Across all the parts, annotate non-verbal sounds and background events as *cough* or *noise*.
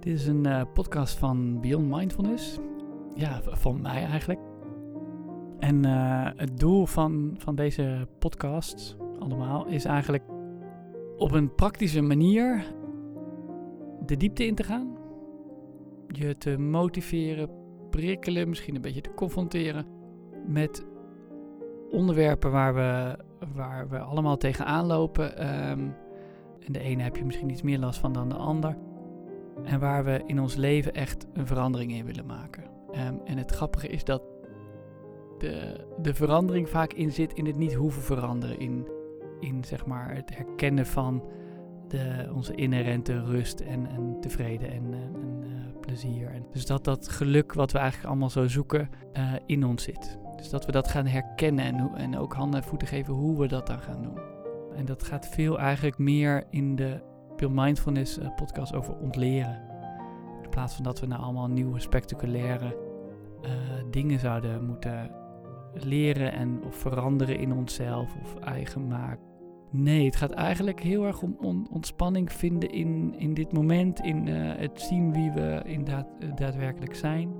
Dit is een uh, podcast van Beyond Mindfulness. Ja, van mij eigenlijk. En uh, het doel van, van deze podcast allemaal is eigenlijk op een praktische manier de diepte in te gaan. Je te motiveren, prikkelen, misschien een beetje te confronteren met onderwerpen waar we, waar we allemaal tegenaan lopen. Um, en de ene heb je misschien iets meer last van dan de ander. En waar we in ons leven echt een verandering in willen maken. Um, en het grappige is dat de, de verandering vaak in zit in het niet hoeven veranderen. In, in zeg maar het herkennen van de, onze inherente rust en, en tevreden en, en uh, plezier. En dus dat dat geluk wat we eigenlijk allemaal zo zoeken uh, in ons zit. Dus dat we dat gaan herkennen en, en ook handen en voeten geven hoe we dat dan gaan doen. En dat gaat veel eigenlijk meer in de Pure Mindfulness uh, podcast over ontleren. In plaats van dat we nou allemaal nieuwe spectaculaire uh, dingen zouden moeten leren en of veranderen in onszelf of eigen maken. Nee, het gaat eigenlijk heel erg om on ontspanning vinden in, in dit moment, in uh, het zien wie we inderdaad daadwerkelijk zijn.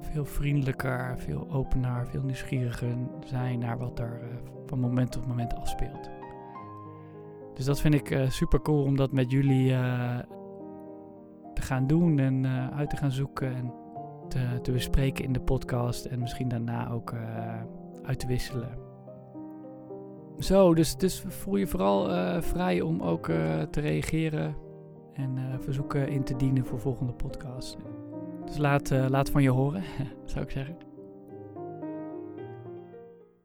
Veel vriendelijker, veel opener, veel nieuwsgieriger zijn naar wat er uh, van moment tot moment afspeelt. Dus dat vind ik uh, super cool om dat met jullie te gaan doen en uit te gaan zoeken en te, te, bespreken in de podcast en misschien daarna ook uit te wisselen. Zo, dus, dus voel je vooral vrij om ook te reageren en verzoeken in te dienen voor volgende podcasts. Dus laat, laat van je horen, *laughs* zou ik zeggen.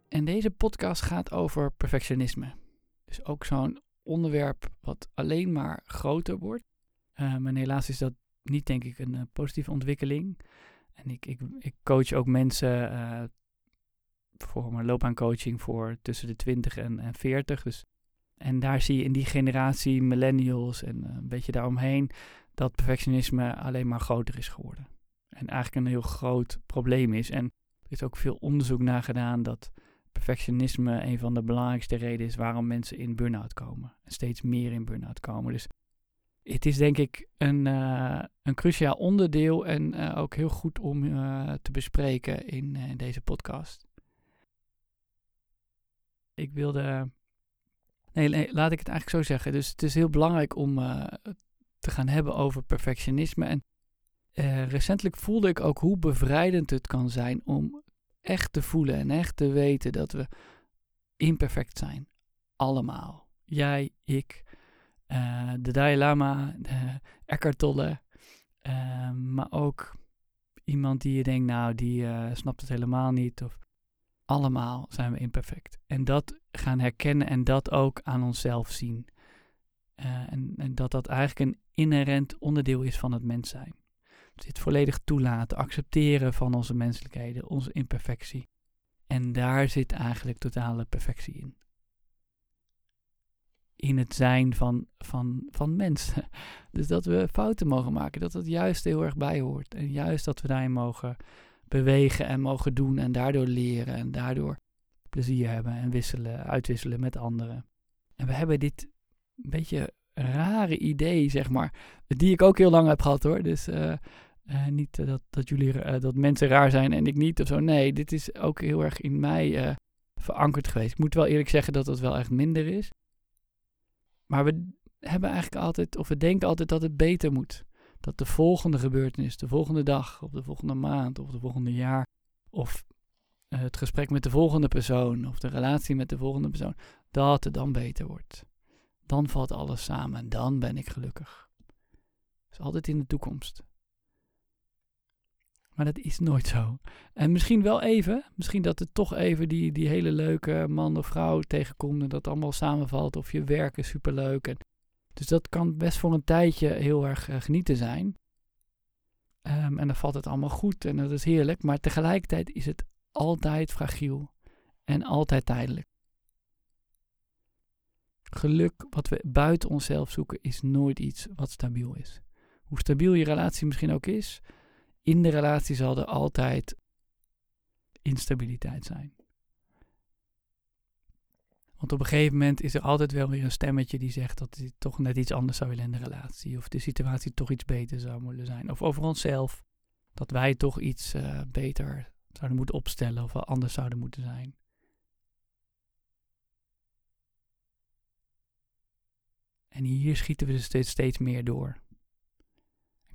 En deze podcast gaat over perfectionisme. Dus ook zo'n onderwerp wat alleen maar groter wordt. en helaas is dat niet, denk ik, een positieve ontwikkeling. En ik, ik, ik coach ook mensen voor mijn loopbaancoaching voor tussen de 20 en, en 40. Dus, en daar zie je in die generatie millennials en een beetje daaromheen dat perfectionisme alleen maar groter is geworden. En eigenlijk een heel groot probleem is. En er is ook veel onderzoek naar gedaan dat perfectionisme een van de belangrijkste redenen is waarom mensen in burn-out komen. En steeds meer in burn-out komen. Dus het is denk ik een, uh, een cruciaal onderdeel en uh, ook heel goed om uh, te bespreken in, deze podcast ik wilde. Nee, laat ik het eigenlijk zo zeggen. Dus het is heel belangrijk om te gaan hebben over perfectionisme. En recentelijk voelde ik ook hoe bevrijdend het kan zijn om echt te voelen en echt te weten dat we imperfect zijn. Allemaal. Jij, ik, uh, de Dalai Lama, de Eckhart Tolle, maar ook iemand die je denkt, nou, die snapt het helemaal niet. Of allemaal zijn we imperfect. En dat gaan herkennen en dat ook aan onszelf zien. En, en, dat dat eigenlijk een inherent onderdeel is van het mens zijn. Dit volledig toelaten, accepteren van onze menselijkheden, onze imperfectie. En daar zit eigenlijk totale perfectie in. In het zijn van, van, van mensen. *laughs* Dus dat we fouten mogen maken, dat dat juist heel erg bij hoort. En juist dat we daarin mogen bewegen en mogen doen en daardoor leren en daardoor plezier hebben en wisselen, uitwisselen met anderen. En we hebben dit een beetje rare idee, zeg maar, die ik ook heel lang heb gehad hoor. Dus uh, uh, niet uh, dat, dat jullie, dat mensen raar zijn en ik niet of zo. Nee, dit is ook heel erg in mij verankerd geweest. Ik moet wel eerlijk zeggen dat het wel echt minder is. Maar we hebben eigenlijk altijd, of we denken altijd dat het beter moet dat de volgende gebeurtenis, de volgende dag, of de volgende maand, of de volgende jaar, of het gesprek met de volgende persoon, of de relatie met de volgende persoon, dat het dan beter wordt. Dan valt alles samen en dan ben ik gelukkig. Dat is altijd in de toekomst. Maar dat is nooit zo. En misschien wel even, misschien dat het toch even die, die hele leuke man of vrouw tegenkomt en dat allemaal samenvalt. Of je werk is superleuk en dus dat kan best voor een tijdje heel erg uh, genieten zijn. Um, en dan valt het allemaal goed en dat is heerlijk. Maar tegelijkertijd is het altijd fragiel en altijd tijdelijk. Geluk wat we buiten onszelf zoeken is nooit iets wat stabiel is. Hoe stabiel je relatie misschien ook is, in de relatie zal er altijd instabiliteit zijn. Want op een gegeven moment is er altijd wel weer een stemmetje die zegt dat hij toch net iets anders zou willen in de relatie. Of de situatie toch iets beter zou moeten zijn. Of over onszelf. Dat wij toch iets uh, beter zouden moeten opstellen of wel anders zouden moeten zijn. En hier schieten we dus steeds, steeds meer door.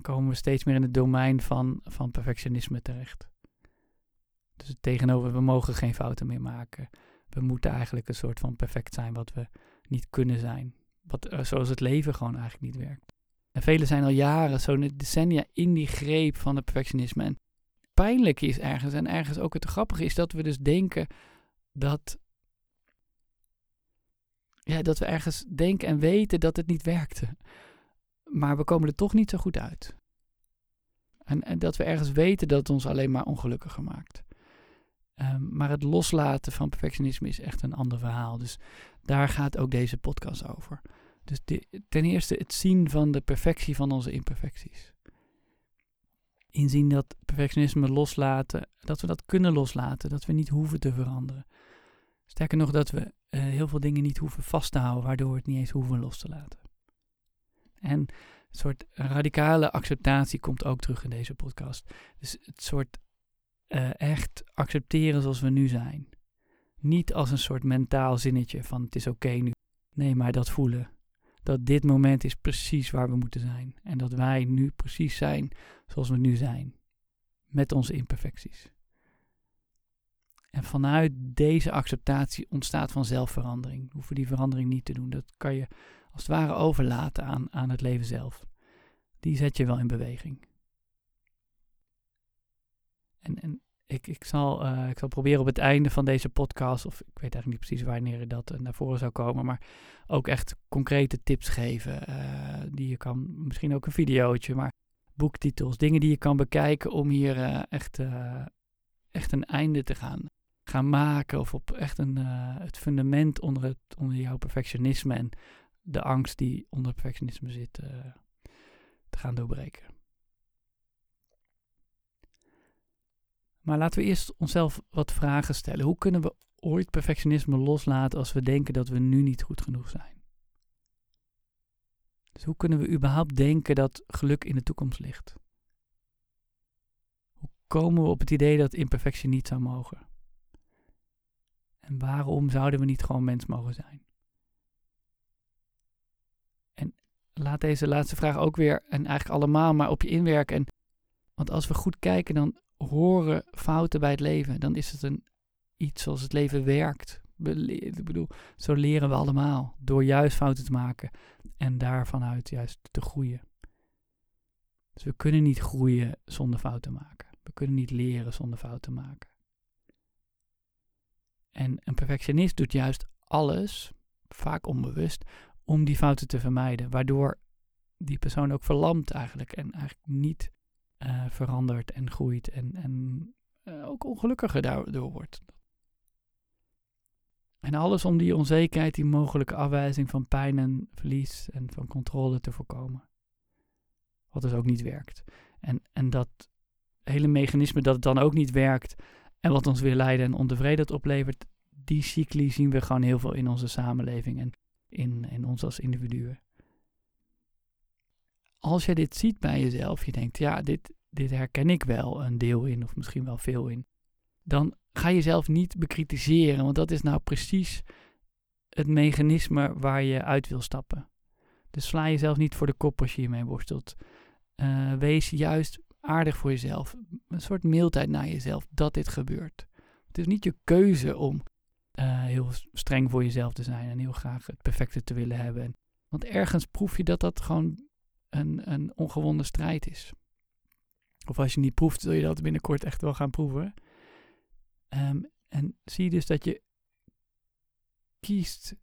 En komen we steeds meer in het domein van, van perfectionisme terecht. Dus tegenover, we mogen geen fouten meer maken. We moeten eigenlijk een soort van perfect zijn wat we niet kunnen zijn. Wat, uh, zoals het leven gewoon eigenlijk niet werkt. En velen zijn al jaren, zo'n decennia, in die greep van het perfectionisme. En pijnlijk is ergens, en ergens ook het grappige is dat we dus denken dat ja, dat we ergens denken en weten dat het niet werkte. Maar we komen er toch niet zo goed uit. En, dat we ergens weten dat het ons alleen maar ongelukkiger maakt. Um, maar het loslaten van perfectionisme is echt een ander verhaal. Dus daar gaat ook deze podcast over. Dus ten eerste het zien van de perfectie van onze imperfecties. Inzien dat perfectionisme loslaten, dat we dat kunnen loslaten, dat we niet hoeven te veranderen. Sterker nog, dat we uh, heel veel dingen niet hoeven vast te houden, waardoor we het niet eens hoeven los te laten. En een soort radicale acceptatie komt ook terug in deze podcast. Dus het soort uh, echt accepteren zoals we nu zijn. Niet als een soort mentaal zinnetje van het is oké nu. Nee, maar dat voelen. Dat dit moment is precies waar we moeten zijn. En dat wij nu precies zijn zoals we nu zijn. Met onze imperfecties. En vanuit deze acceptatie ontstaat vanzelf verandering. Hoeven we die verandering niet te doen. Dat kan je als het ware overlaten aan, aan het leven zelf. Die zet je wel in beweging. En, en ik, ik, zal, uh, ik zal proberen op het einde van deze podcast, of ik weet eigenlijk niet precies wanneer dat uh, naar voren zou komen, maar ook echt concrete tips geven. Uh, die je kan, misschien ook een videootje, maar boektitels, dingen die je kan bekijken om hier echt, echt een einde te gaan gaan maken of op echt een, het fundament onder, het, onder jouw perfectionisme en de angst die onder perfectionisme zit uh, te gaan doorbreken. Maar laten we eerst onszelf wat vragen stellen. Hoe kunnen we ooit perfectionisme loslaten als we denken dat we nu niet goed genoeg zijn? Dus hoe kunnen we überhaupt denken dat geluk in de toekomst ligt? Hoe komen we op het idee dat imperfectie niet zou mogen? En waarom zouden we niet gewoon mens mogen zijn? En laat deze laatste vraag ook weer, en eigenlijk allemaal, maar op je inwerken. En, want als we goed kijken, dan horen fouten bij het leven. Dan is het een, iets zoals het leven werkt. Ik bedoel, zo leren we allemaal. Door juist fouten te maken en daarvanuit juist te groeien. Dus we kunnen niet groeien zonder fouten maken. We kunnen niet leren zonder fouten maken. En een perfectionist doet juist alles, vaak onbewust, om die fouten te vermijden. Waardoor die persoon ook verlamt eigenlijk en eigenlijk niet uh, verandert en groeit en, en uh, ook ongelukkiger daardoor wordt. En alles om die onzekerheid, die mogelijke afwijzing van pijn en verlies en van controle te voorkomen. Wat dus ook niet werkt. En, en dat hele mechanisme dat het dan ook niet werkt, en wat ons weer lijden en ontevredenheid oplevert, die cycli zien we gewoon heel veel in onze samenleving en in, in ons als individuen. Als je dit ziet bij jezelf, je denkt, ja, dit, dit herken ik wel een deel in, of misschien wel veel in, dan ga je jezelf niet bekritiseren, want dat is nou precies het mechanisme waar je uit wil stappen. Dus sla jezelf niet voor de kop als je hiermee worstelt. Uh, wees juist aardig voor jezelf. Een soort mildheid naar jezelf dat dit gebeurt. Het is niet je keuze om uh, heel streng voor jezelf te zijn en heel graag het perfecte te willen hebben. Want ergens proef je dat dat gewoon een, een ongewonnen strijd is. Of als je niet proeft, zul je dat binnenkort echt wel gaan proeven. Um, en zie je dus dat je kiest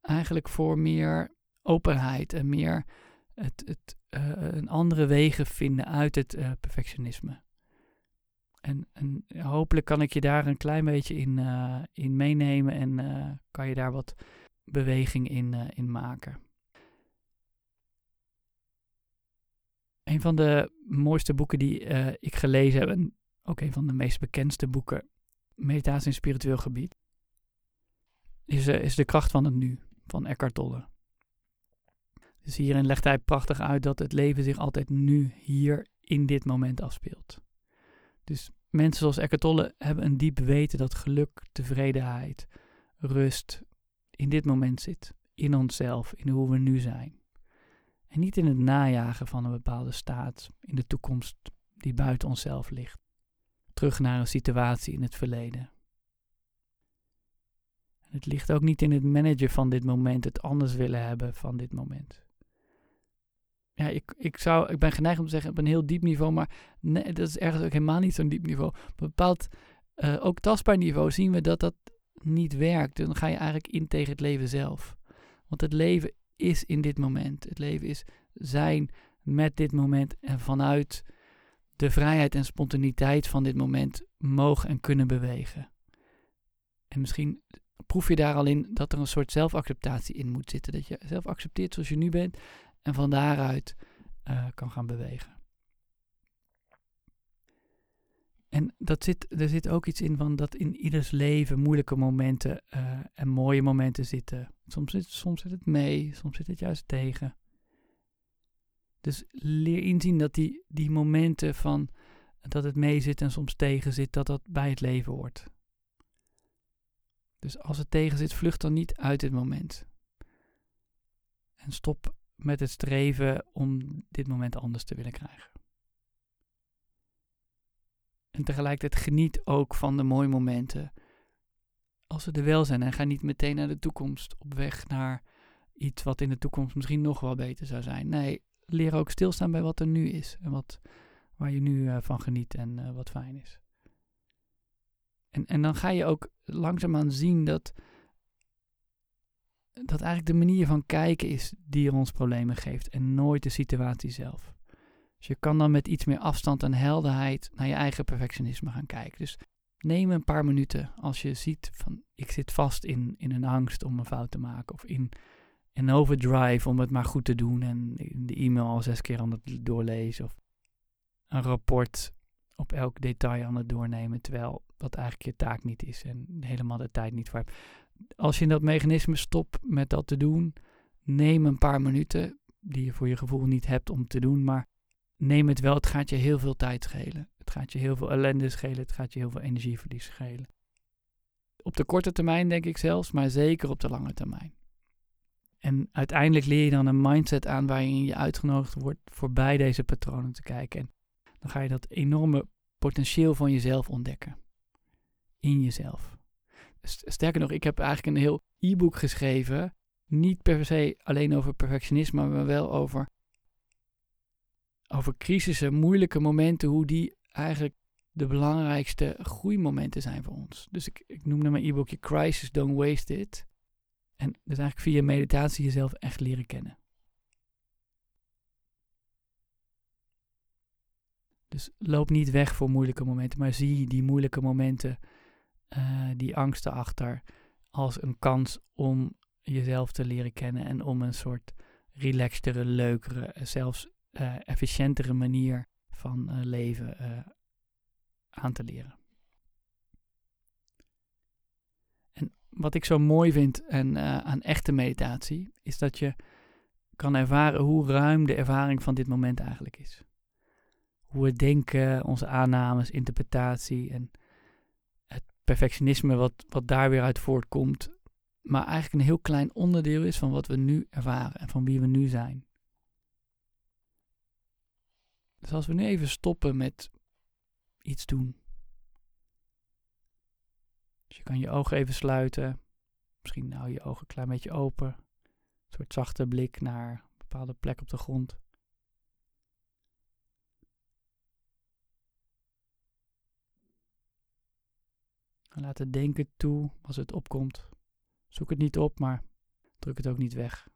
eigenlijk voor meer openheid en meer het, het, uh, een andere wegen vinden uit het uh, perfectionisme. En, en, hopelijk kan ik je daar een klein beetje in, uh, in meenemen en uh, kan je daar wat beweging in, uh, in maken. Een van de mooiste boeken die ik gelezen heb, en ook een van de meest bekendste boeken, Meditatie in spiritueel gebied, is, is de kracht van het nu, van Eckhart Tolle. Dus hierin legt hij prachtig uit dat het leven zich altijd nu, hier, in dit moment afspeelt. Dus mensen zoals Eckhart Tolle hebben een diep weten dat geluk, tevredenheid, rust in dit moment zit. In onszelf, in hoe we nu zijn. En niet in het najagen van een bepaalde staat, in de toekomst die buiten onszelf ligt. Terug naar een situatie in het verleden. En het ligt ook niet in het managen van dit moment, het anders willen hebben van dit moment. Ja, ik, ik, zou, ik ben geneigd om te zeggen op een heel diep niveau, maar nee, dat is ergens ook helemaal niet zo'n diep niveau. Op een bepaald, uh, ook tastbaar niveau zien we dat dat niet werkt. Dan ga je eigenlijk in tegen het leven zelf. Want het leven is in dit moment. Het leven is zijn met dit moment en vanuit de vrijheid en spontaniteit van dit moment mogen en kunnen bewegen. En misschien proef je daar al in dat er een soort zelfacceptatie in moet zitten. Dat je zelf accepteert zoals je nu bent en van daaruit uh, kan gaan bewegen. En dat zit, er zit ook iets in van dat in ieders leven moeilijke momenten uh, en mooie momenten zitten. Soms zit, soms zit het mee, soms zit het juist tegen. Dus leer inzien dat die, die momenten van dat het mee zit en soms tegen zit, dat dat bij het leven hoort. Dus als het tegen zit, vlucht dan niet uit dit moment. En stop met het streven om dit moment anders te willen krijgen. En tegelijkertijd geniet ook van de mooie momenten. Als ze er wel zijn en ga niet meteen naar de toekomst op weg naar iets wat in de toekomst misschien nog wel beter zou zijn. Nee, leer ook stilstaan bij wat er nu is en wat, waar je nu uh, van geniet en uh, wat fijn is. En, en dan ga je ook langzaamaan zien dat, dat eigenlijk de manier van kijken is die ons problemen geeft en nooit de situatie zelf. Dus je kan dan met iets meer afstand en helderheid naar je eigen perfectionisme gaan kijken. Dus neem een paar minuten als je ziet van ik zit vast in, in een angst om een fout te maken of in een overdrive om het maar goed te doen en de e-mail al zes keer aan het doorlezen of een rapport op elk detail aan het doornemen terwijl dat eigenlijk je taak niet is en helemaal de tijd niet voor hebt. Als je in dat mechanisme stopt met dat te doen, neem een paar minuten die je voor je gevoel niet hebt om te doen, maar neem het wel. Het gaat je heel veel tijd schelen. Het gaat je heel veel ellende schelen. Het gaat je heel veel energieverlies schelen. Op de korte termijn denk ik zelfs, maar zeker op de lange termijn. En uiteindelijk leer je dan een mindset aan waarin je uitgenodigd wordt voorbij deze patronen te kijken. En dan ga je dat enorme potentieel van jezelf ontdekken. In jezelf. Sterker nog, ik heb eigenlijk een heel e-book geschreven. Niet per se alleen over perfectionisme, maar wel over over crisissen, moeilijke momenten, hoe die eigenlijk de belangrijkste groeimomenten zijn voor ons. Dus ik, ik noemde mijn e-bookje Crisis, Don't Waste It. En dus eigenlijk via meditatie jezelf echt leren kennen. Dus loop niet weg voor moeilijke momenten, maar zie die moeilijke momenten, uh, die angsten achter, als een kans om jezelf te leren kennen en om een soort relaxtere, leukere, zelfs uh, efficiëntere manier van leven aan te leren. En wat ik zo mooi vind en, aan echte meditatie, is dat je kan ervaren hoe ruim de ervaring van dit moment eigenlijk is. Hoe we denken, onze aannames, interpretatie en perfectionisme wat, wat daar weer uit voortkomt, maar eigenlijk een heel klein onderdeel is van wat we nu ervaren en van wie we nu zijn. Dus als we nu even stoppen met iets doen. Dus je kan je ogen even sluiten. Misschien hou je ogen een klein beetje open. Een soort zachte blik naar een bepaalde plek op de grond. En laat het denken toe als het opkomt. Zoek het niet op, maar druk het ook niet weg.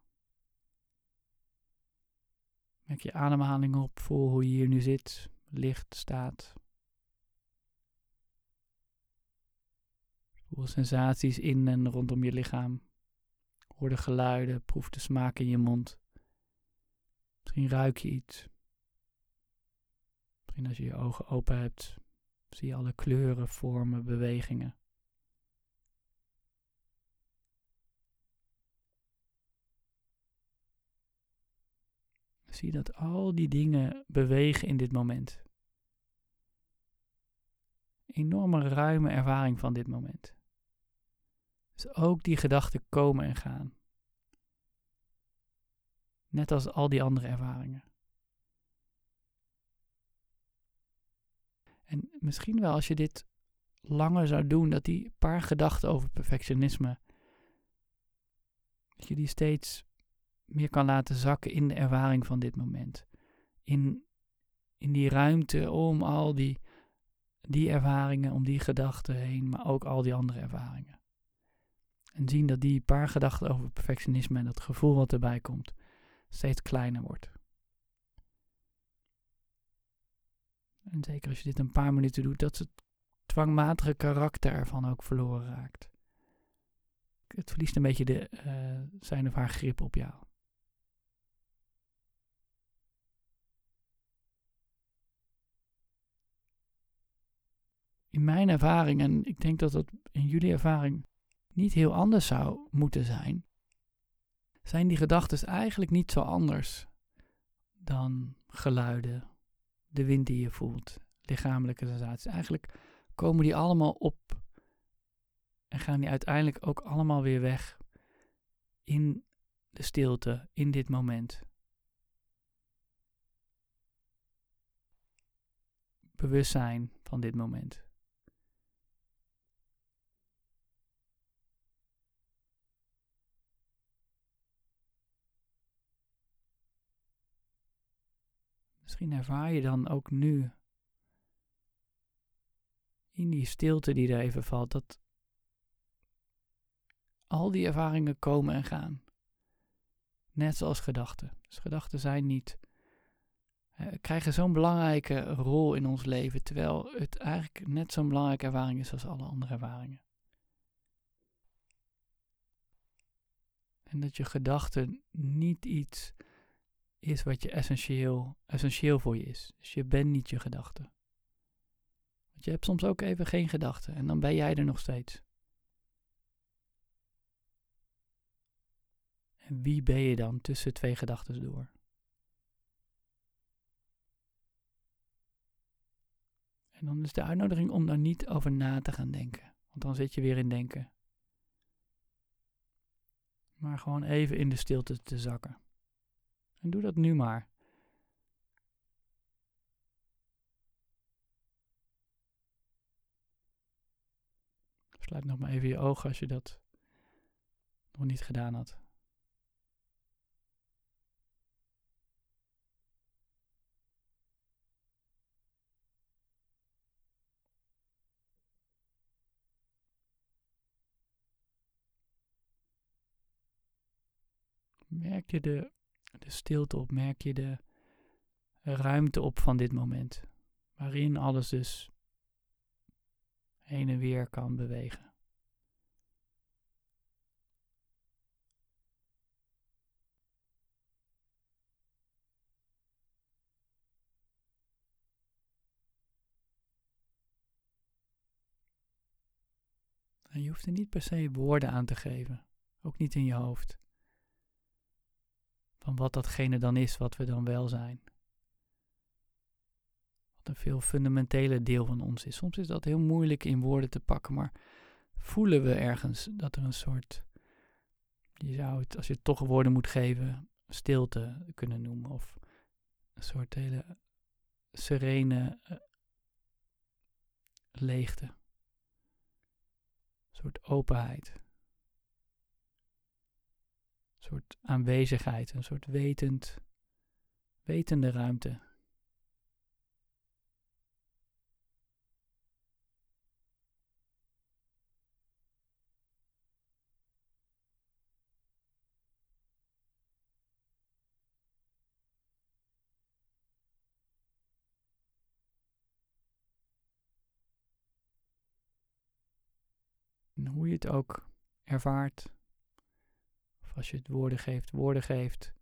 Merk je ademhaling op, voel hoe je hier nu zit, licht staat. Voel sensaties in en rondom je lichaam. Hoor de geluiden, proef de smaak in je mond. Misschien ruik je iets. Misschien als je je ogen open hebt, Zie je alle kleuren, vormen, bewegingen. Zie dat al die dingen bewegen in dit moment. Enorme ruime ervaring van dit moment. Dus ook die gedachten komen en gaan. Net als al die andere ervaringen. En misschien wel als je dit langer zou doen, dat die paar gedachten over perfectionisme, dat je die steeds meer kan laten zakken in de ervaring van dit moment. In, in die ruimte om al die, die ervaringen, om die gedachten heen, maar ook al die andere ervaringen. En zien dat die paar gedachten over perfectionisme en dat gevoel wat erbij komt, steeds kleiner wordt. En zeker als je dit een paar minuten doet, dat het dwangmatige karakter ervan ook verloren raakt. Het verliest een beetje de, uh, zijn of haar grip op jou. In mijn ervaring, en ik denk dat dat in jullie ervaring niet heel anders zou moeten zijn, zijn die gedachten eigenlijk niet zo anders dan geluiden, de wind die je voelt, lichamelijke sensaties. Eigenlijk komen die allemaal op en gaan die uiteindelijk ook allemaal weer weg in de stilte, in dit moment. Bewustzijn van dit moment. Misschien ervaar je dan ook nu in die stilte die er even valt, dat al die ervaringen komen en gaan. Net zoals gedachten. Dus gedachten zijn niet, uh, krijgen zo'n belangrijke rol in ons leven, terwijl het eigenlijk net zo'n belangrijke ervaring is als alle andere ervaringen. En dat je gedachten niet iets is wat je essentieel, essentieel voor je is. Dus je bent niet je gedachte. Want je hebt soms ook even geen gedachten en dan ben jij er nog steeds. En wie ben je dan tussen twee gedachten door? En dan is de uitnodiging om daar niet over na te gaan denken. Want dan zit je weer in denken. Maar gewoon even in de stilte te zakken. En doe dat nu maar. Sluit nog maar even je ogen als je dat nog niet gedaan had. Merk je de de stilte op, merk je de ruimte op van dit moment, waarin alles dus heen en weer kan bewegen. En je hoeft er niet per se woorden aan te geven, ook niet in je hoofd van wat datgene dan is wat we dan wel zijn. Wat een veel fundamentele deel van ons is. Soms is dat heel moeilijk in woorden te pakken, maar voelen we ergens dat er een soort, je zou het, als je het toch woorden moet geven, stilte kunnen noemen. Of een soort hele serene uh, leegte. Een soort openheid soort aanwezigheid, een soort wetend, wetende ruimte. En hoe je het ook ervaart, als je het woorden geeft, woorden geeft.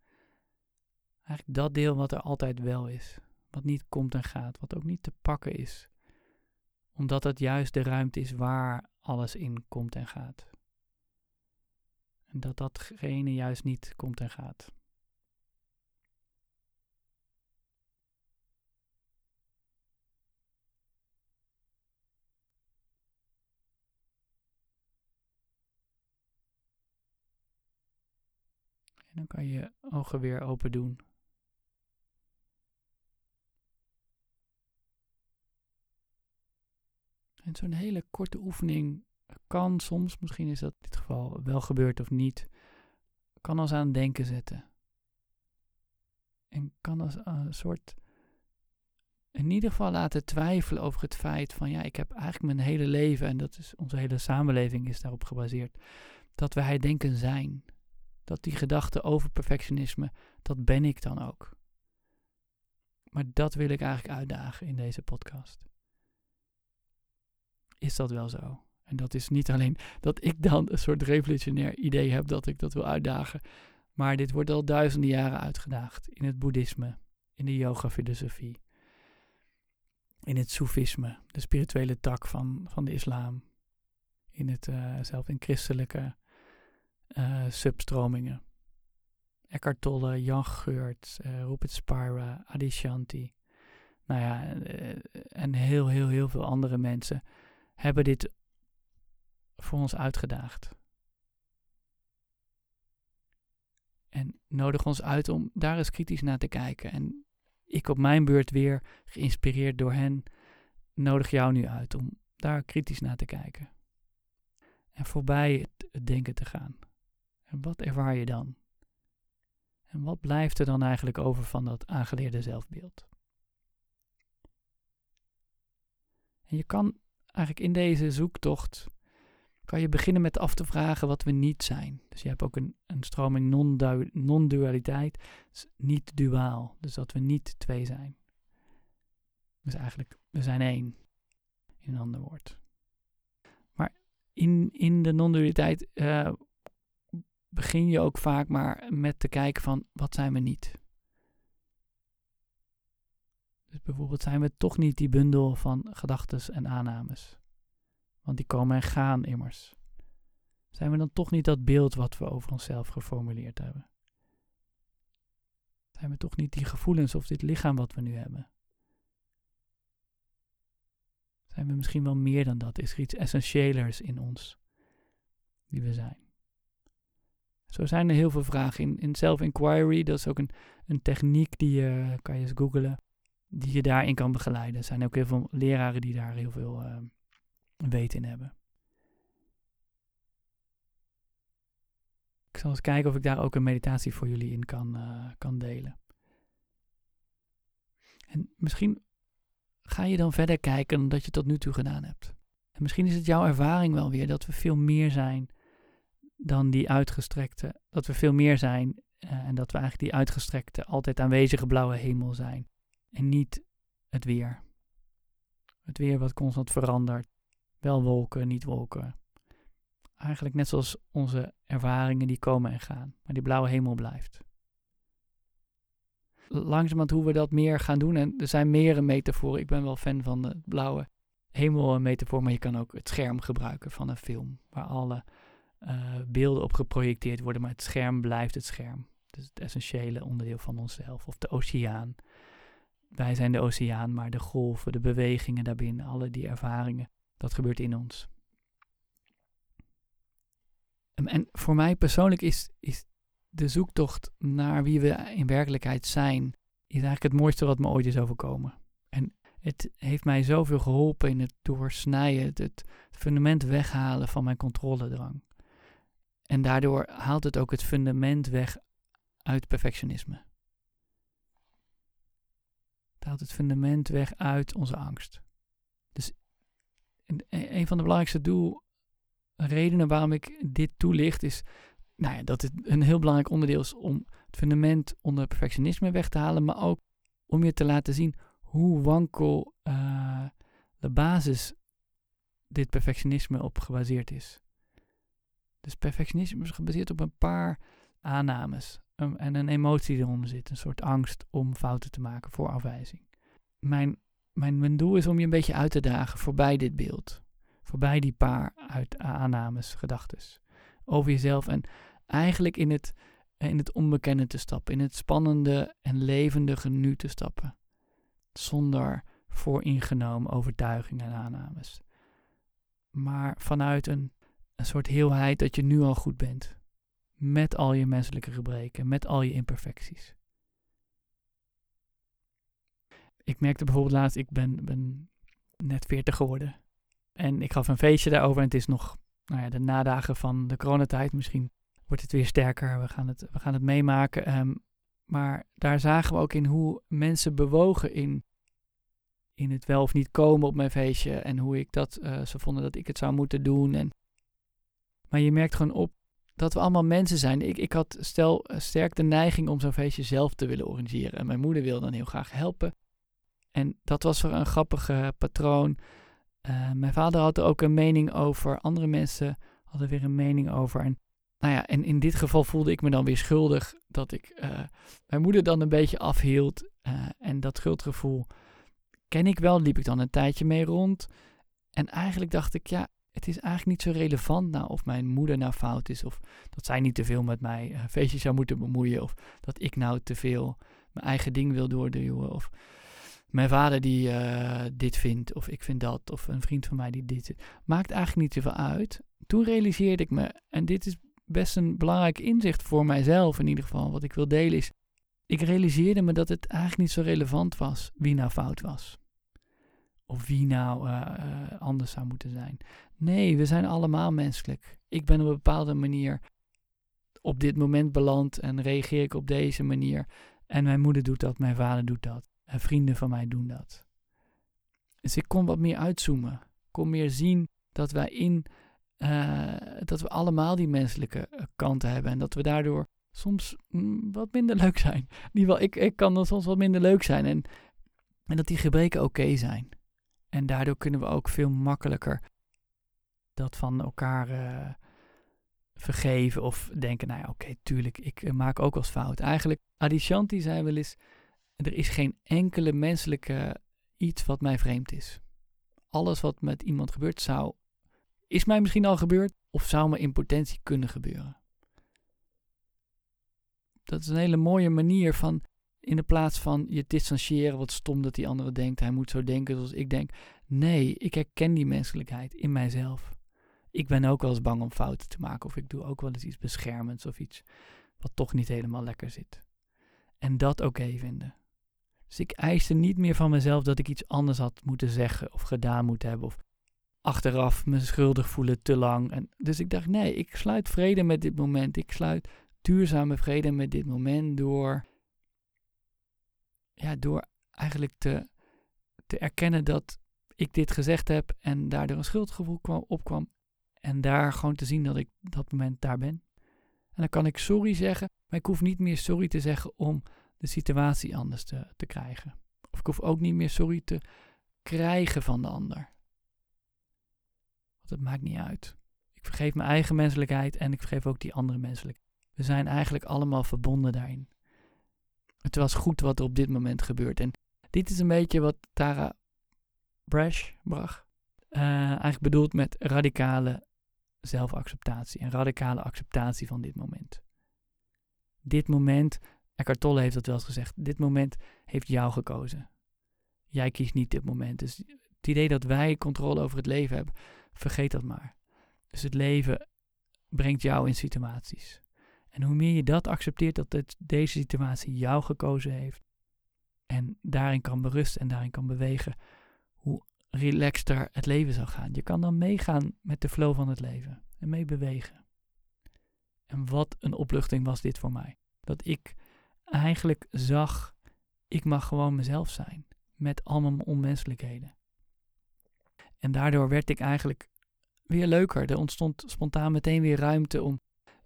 Eigenlijk dat deel wat er altijd wel is. Wat niet komt en gaat, wat ook niet te pakken is. Omdat het juist de ruimte is waar alles in komt en gaat. En dat datgene juist niet komt en gaat. Dan kan je ogen weer open doen. En zo'n hele korte oefening kan soms, misschien is dat in dit geval wel gebeurd of niet, kan ons aan het denken zetten. En kan als een soort in ieder geval laten twijfelen over het feit van ja, ik heb eigenlijk mijn hele leven, en dat is onze hele samenleving is daarop gebaseerd, dat wij denken zijn. Dat die gedachte over perfectionisme, dat ben ik dan ook. Maar dat wil ik eigenlijk uitdagen in deze podcast. Is dat wel zo? En dat is niet alleen dat ik dan een soort revolutionair idee heb dat ik dat wil uitdagen. Maar dit wordt al duizenden jaren uitgedaagd in het boeddhisme, in de yoga-filosofie, in het soefisme, de spirituele tak van, van de islam, in het, uh, zelf in christelijke uh, substromingen. Eckhart Tolle, Jan Geurt, uh, Rupert Spira, Adi Shanti. Nou ja, en heel, heel, heel veel andere mensen hebben dit voor ons uitgedaagd. En nodig ons uit om daar eens kritisch naar te kijken. En ik op mijn beurt weer, geïnspireerd door hen, nodig jou nu uit om daar kritisch naar te kijken. En voorbij het denken te gaan. En wat ervaar je dan? En wat blijft er dan eigenlijk over van dat aangeleerde zelfbeeld? En je kan eigenlijk in deze zoektocht kan je beginnen met af te vragen wat we niet zijn. Dus je hebt ook een, een stroming non-dualiteit, niet duaal. Dus dat we niet twee zijn. Dus eigenlijk, we zijn één, in een ander woord. Maar in, in de non-dualiteit uh, begin je ook vaak maar met te kijken van, wat zijn we niet? Dus bijvoorbeeld zijn we toch niet die bundel van gedachten en aannames. Want die komen en gaan immers. Zijn we dan toch niet dat beeld wat we over onszelf geformuleerd hebben? Zijn we toch niet die gevoelens of dit lichaam wat we nu hebben? Zijn we misschien wel meer dan dat? Is er iets essentiëlers in ons die we zijn? Zo zijn er heel veel vragen. In, in self-inquiry, dat is ook een, een techniek die je, kan je eens googlen, die je daarin kan begeleiden. Er zijn ook heel veel leraren die daar heel veel uh, weten in hebben. Ik zal eens kijken of ik daar ook een meditatie voor jullie in kan, uh, kan delen. En misschien ga je dan verder kijken dan dat je tot nu toe gedaan hebt. En misschien is het jouw ervaring wel weer dat we veel meer zijn dan die uitgestrekte. Dat we veel meer zijn uh, en dat we eigenlijk die uitgestrekte, altijd aanwezige blauwe hemel zijn. En niet het weer. Het weer wat constant verandert. Wel wolken, niet wolken. Eigenlijk net zoals onze ervaringen die komen en gaan. Maar die blauwe hemel blijft. Langzamerhand hoe we dat meer gaan doen. En er zijn meer metaforen. Ik ben wel fan van de blauwe hemel metafoor. Maar je kan ook het scherm gebruiken van een film. Waar alle uh, beelden op geprojecteerd worden. Maar het scherm blijft het scherm. Dus het essentiële onderdeel van onszelf. Of de oceaan. Wij zijn de oceaan, maar de golven, de bewegingen daarbinnen, alle die ervaringen dat gebeurt in ons. En voor mij persoonlijk is, is de zoektocht naar wie we in werkelijkheid zijn, is eigenlijk het mooiste wat me ooit is overkomen. En het heeft mij zoveel geholpen in het doorsnijden, het fundament weghalen van mijn controledrang. En daardoor haalt het ook het fundament weg uit perfectionisme. Het haalt het fundament weg uit onze angst. Dus een van de belangrijkste doel, redenen waarom ik dit toelicht is nou ja, dat het een heel belangrijk onderdeel is om het fundament onder perfectionisme weg te halen, maar ook om je te laten zien hoe wankel uh, de basis dit perfectionisme op gebaseerd is. Dus perfectionisme is gebaseerd op een paar aannames um, en een emotie die eronder zit, een soort angst om fouten te maken voor afwijzing. Mijn mijn, doel is om je een beetje uit te dagen voorbij dit beeld. Voorbij die paar uit aannames, gedachtes over jezelf. En eigenlijk in het, in het onbekende te stappen. In het spannende en levendige nu te stappen. Zonder vooringenomen overtuigingen en aannames. Maar vanuit een, een soort heelheid dat je nu al goed bent. Met al je menselijke gebreken, met al je imperfecties. Ik merkte bijvoorbeeld laatst, ik ben, ben net 40 geworden. En ik gaf een feestje daarover en het is nog nou ja, de nadagen van de coronatijd. Misschien wordt het weer sterker, we gaan het, we gaan het meemaken. Ehm, maar daar zagen we ook in hoe mensen bewogen in, in het wel of niet komen op mijn feestje. En hoe ik dat, uh, ze vonden dat ik het zou moeten doen. En, maar je merkt gewoon op dat we allemaal mensen zijn. Ik, ik had stel eh, sterk de neiging om zo'n feestje zelf te willen organiseren. En mijn moeder wilde dan heel graag helpen. En dat was voor een grappig patroon. Uh, mijn vader had er ook een mening over. Andere mensen hadden weer een mening over. En, nou ja, en in dit geval voelde ik me dan weer schuldig dat ik uh, mijn moeder dan een beetje afhield. En dat schuldgevoel ken ik wel, liep ik dan een tijdje mee rond. En eigenlijk dacht ik, ja, het is eigenlijk niet zo relevant nou of mijn moeder nou fout is. Of dat zij niet te veel met mij feestjes zou moeten bemoeien. Of dat ik nou te veel mijn eigen ding wil doorduwen. Of mijn vader die uh, dit vindt, of ik vind dat, of een vriend van mij die dit. Maakt eigenlijk niet zoveel uit. Toen realiseerde ik me, en dit is best een belangrijk inzicht voor mijzelf in ieder geval, wat ik wil delen is. Ik realiseerde me dat het eigenlijk niet zo relevant was wie nou fout was. Of wie nou uh, uh, anders zou moeten zijn. Nee, we zijn allemaal menselijk. Ik ben op een bepaalde manier op dit moment beland en reageer ik op deze manier. En mijn moeder doet dat, mijn vader doet dat. En vrienden van mij doen dat. Dus ik kon wat meer uitzoomen. Ik kon meer zien dat wij in, uh, dat we allemaal die menselijke eh, kanten hebben. En dat we daardoor soms mm, wat minder leuk zijn. Ieder geval, ik, ik kan dan soms wat minder leuk zijn. En, en dat die gebreken oké zijn. En daardoor kunnen we ook veel makkelijker dat van elkaar uh, vergeven. Of denken, nou ja, oké, tuurlijk, ik maak ook wel eens fout. Eigenlijk, Adishanti zei wel eens er is geen enkele menselijke iets wat mij vreemd is. Alles wat met iemand gebeurt zou, is mij misschien al gebeurd of zou me in potentie kunnen gebeuren. Dat is een hele mooie manier van in de plaats van je distancieren, wat stom dat die andere denkt, hij moet zo denken zoals ik denk. Nee, ik herken die menselijkheid in mijzelf. Ik ben ook wel eens bang om fouten te maken of ik doe ook wel eens iets beschermends of iets wat toch niet helemaal lekker zit. En dat oké vinden. Dus ik eiste niet meer van mezelf dat ik iets anders had moeten zeggen of gedaan moeten hebben. Of achteraf me schuldig voelen te lang. En dus ik dacht, nee, ik sluit vrede met dit moment. Ik sluit duurzame vrede met dit moment door, ja, door eigenlijk te, te erkennen dat ik dit gezegd heb en daardoor een schuldgevoel kwam, opkwam. En daar gewoon te zien dat ik dat moment daar ben. En dan kan ik sorry zeggen, maar ik hoef niet meer sorry te zeggen om de situatie anders te, te krijgen. Of ik hoef ook niet meer sorry te krijgen van de ander. Want het maakt niet uit. Ik vergeef mijn eigen menselijkheid en ik vergeef ook die andere menselijkheid. We zijn eigenlijk allemaal verbonden daarin. Het was goed wat er op dit moment gebeurt. En dit is een beetje wat Tara Brash bracht. Uh, eigenlijk bedoeld met radicale zelfacceptatie en radicale acceptatie van dit moment. Dit moment Eckhart Tolle heeft dat wel eens gezegd. Dit moment heeft jou gekozen. Jij kiest niet dit moment. Dus het idee dat wij controle over het leven hebben, vergeet dat maar. Dus het leven brengt jou in situaties. En hoe meer je dat accepteert, dat het, deze situatie jou gekozen heeft, en daarin kan berusten en daarin kan bewegen, hoe relaxter het leven zal gaan. Je kan dan meegaan met de flow van het leven en mee bewegen. En wat een opluchting was dit voor mij. Dat ik eigenlijk zag, ik mag gewoon mezelf zijn. Met allemaal mijn onmenselijkheden. En daardoor werd ik eigenlijk weer leuker. Er ontstond spontaan meteen weer ruimte om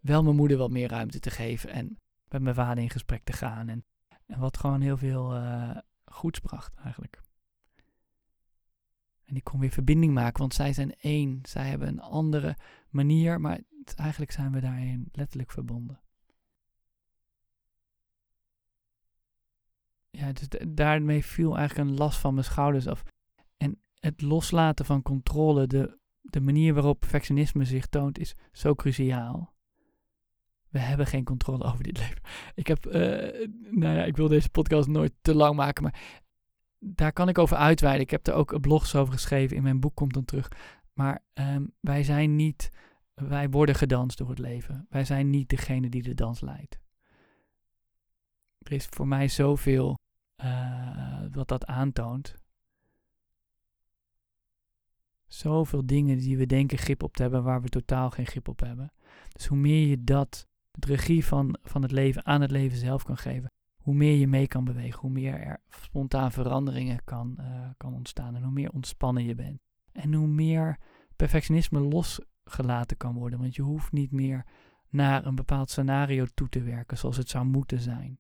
wel mijn moeder wat meer ruimte te geven. En met mijn vader in gesprek te gaan. En, en wat gewoon heel veel uh, goeds bracht eigenlijk. En ik kon weer verbinding maken, want zij zijn één. Zij hebben een andere manier, maar eigenlijk zijn we daarin letterlijk verbonden. ja, dus daarmee viel eigenlijk een last van mijn schouders af. En het loslaten van controle, de, de manier waarop perfectionisme zich toont, is zo cruciaal. We hebben geen controle over dit leven. Ik heb, uh, nou ja, ik wil deze podcast nooit te lang maken, maar daar kan ik over uitweiden. Ik heb er ook blogs over geschreven. In mijn boek komt dan terug. Maar um, wij zijn niet wij worden gedanst door het leven. Wij zijn niet degene die de dans leidt. Er is voor mij zoveel uh, wat dat aantoont. Zoveel dingen die we denken grip op te hebben, waar we totaal geen grip op hebben. Dus hoe meer je dat, de regie van, van het leven aan het leven zelf kan geven, hoe meer je mee kan bewegen, hoe meer er spontaan veranderingen kan, uh, kan ontstaan en hoe meer ontspannen je bent. En hoe meer perfectionisme losgelaten kan worden, want je hoeft niet meer naar een bepaald scenario toe te werken zoals het zou moeten zijn.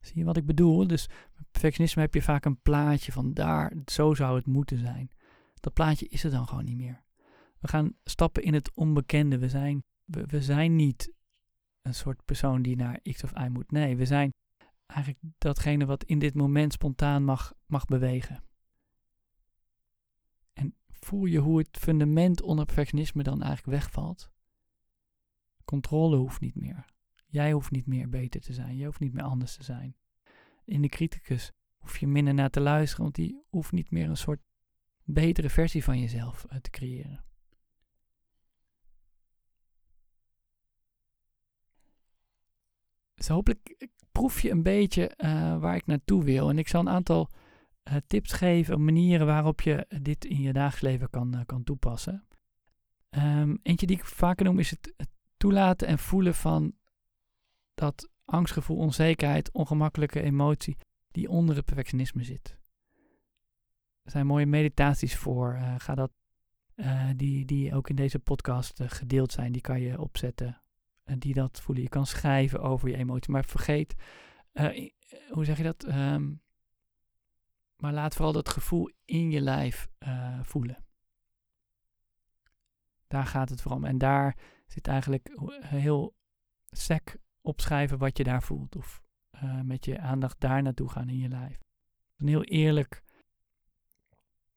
Zie je wat ik bedoel? Dus perfectionisme heb je vaak een plaatje van daar, zo zou het moeten zijn. Dat plaatje is er dan gewoon niet meer. We gaan stappen in het onbekende. We zijn, we, we zijn niet een soort persoon die naar X of Y moet. Nee, we zijn eigenlijk datgene wat in dit moment spontaan mag, mag bewegen. En voel je hoe het fundament onder perfectionisme dan eigenlijk wegvalt? Controle hoeft niet meer. Jij hoeft niet meer beter te zijn. Je hoeft niet meer anders te zijn. In de criticus hoef je minder naar te luisteren, want die hoeft niet meer een soort betere versie van jezelf uh, te creëren. Dus hopelijk proef je een beetje uh, waar ik naartoe wil. En ik zal een aantal uh, tips geven, manieren waarop je dit in je dagelijks leven kan, kan toepassen. Um, eentje die ik vaker noem is het, toelaten en voelen van dat angstgevoel, onzekerheid, ongemakkelijke emotie die onder het perfectionisme zit. Er zijn mooie meditaties voor. Ga dat, die, die ook in deze podcast gedeeld zijn, die kan je opzetten. En die dat voelen. Je kan schrijven over je emotie. Maar vergeet, hoe zeg je dat? Um, maar laat vooral dat gevoel in je lijf voelen. Daar gaat het vooral om. En daar zit eigenlijk heel sec opschrijven wat je daar voelt. Of met je aandacht daar naartoe gaan in je lijf. Een heel eerlijk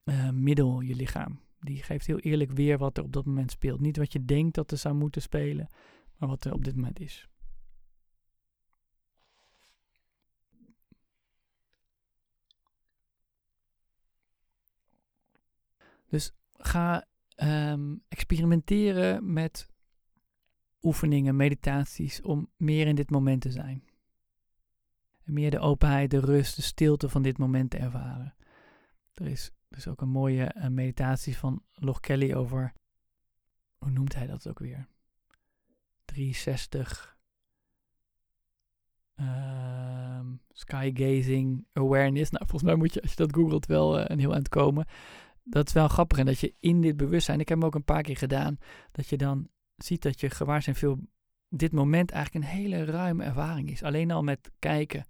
uh, middel, je lichaam. Die geeft heel eerlijk weer wat er op dat moment speelt. Niet wat je denkt dat er zou moeten spelen, maar wat er op dit moment is. Dus ga um, experimenteren met oefeningen, meditaties om meer in dit moment te zijn. En meer de openheid, de rust, de stilte van dit moment te ervaren. Er is dus ook een mooie uh, meditatie van Log Kelly over, hoe noemt hij dat ook weer? 360 uh, ehm, skygazing awareness. Nou, volgens mij moet je, als je dat googelt, wel uh, een heel eind komen. Dat is wel grappig. En dat je in dit bewustzijn, ik heb hem ook een paar keer gedaan, dat je dan ziet dat je gewaar zijn veel dit moment eigenlijk een hele ruime ervaring is. Alleen al met kijken.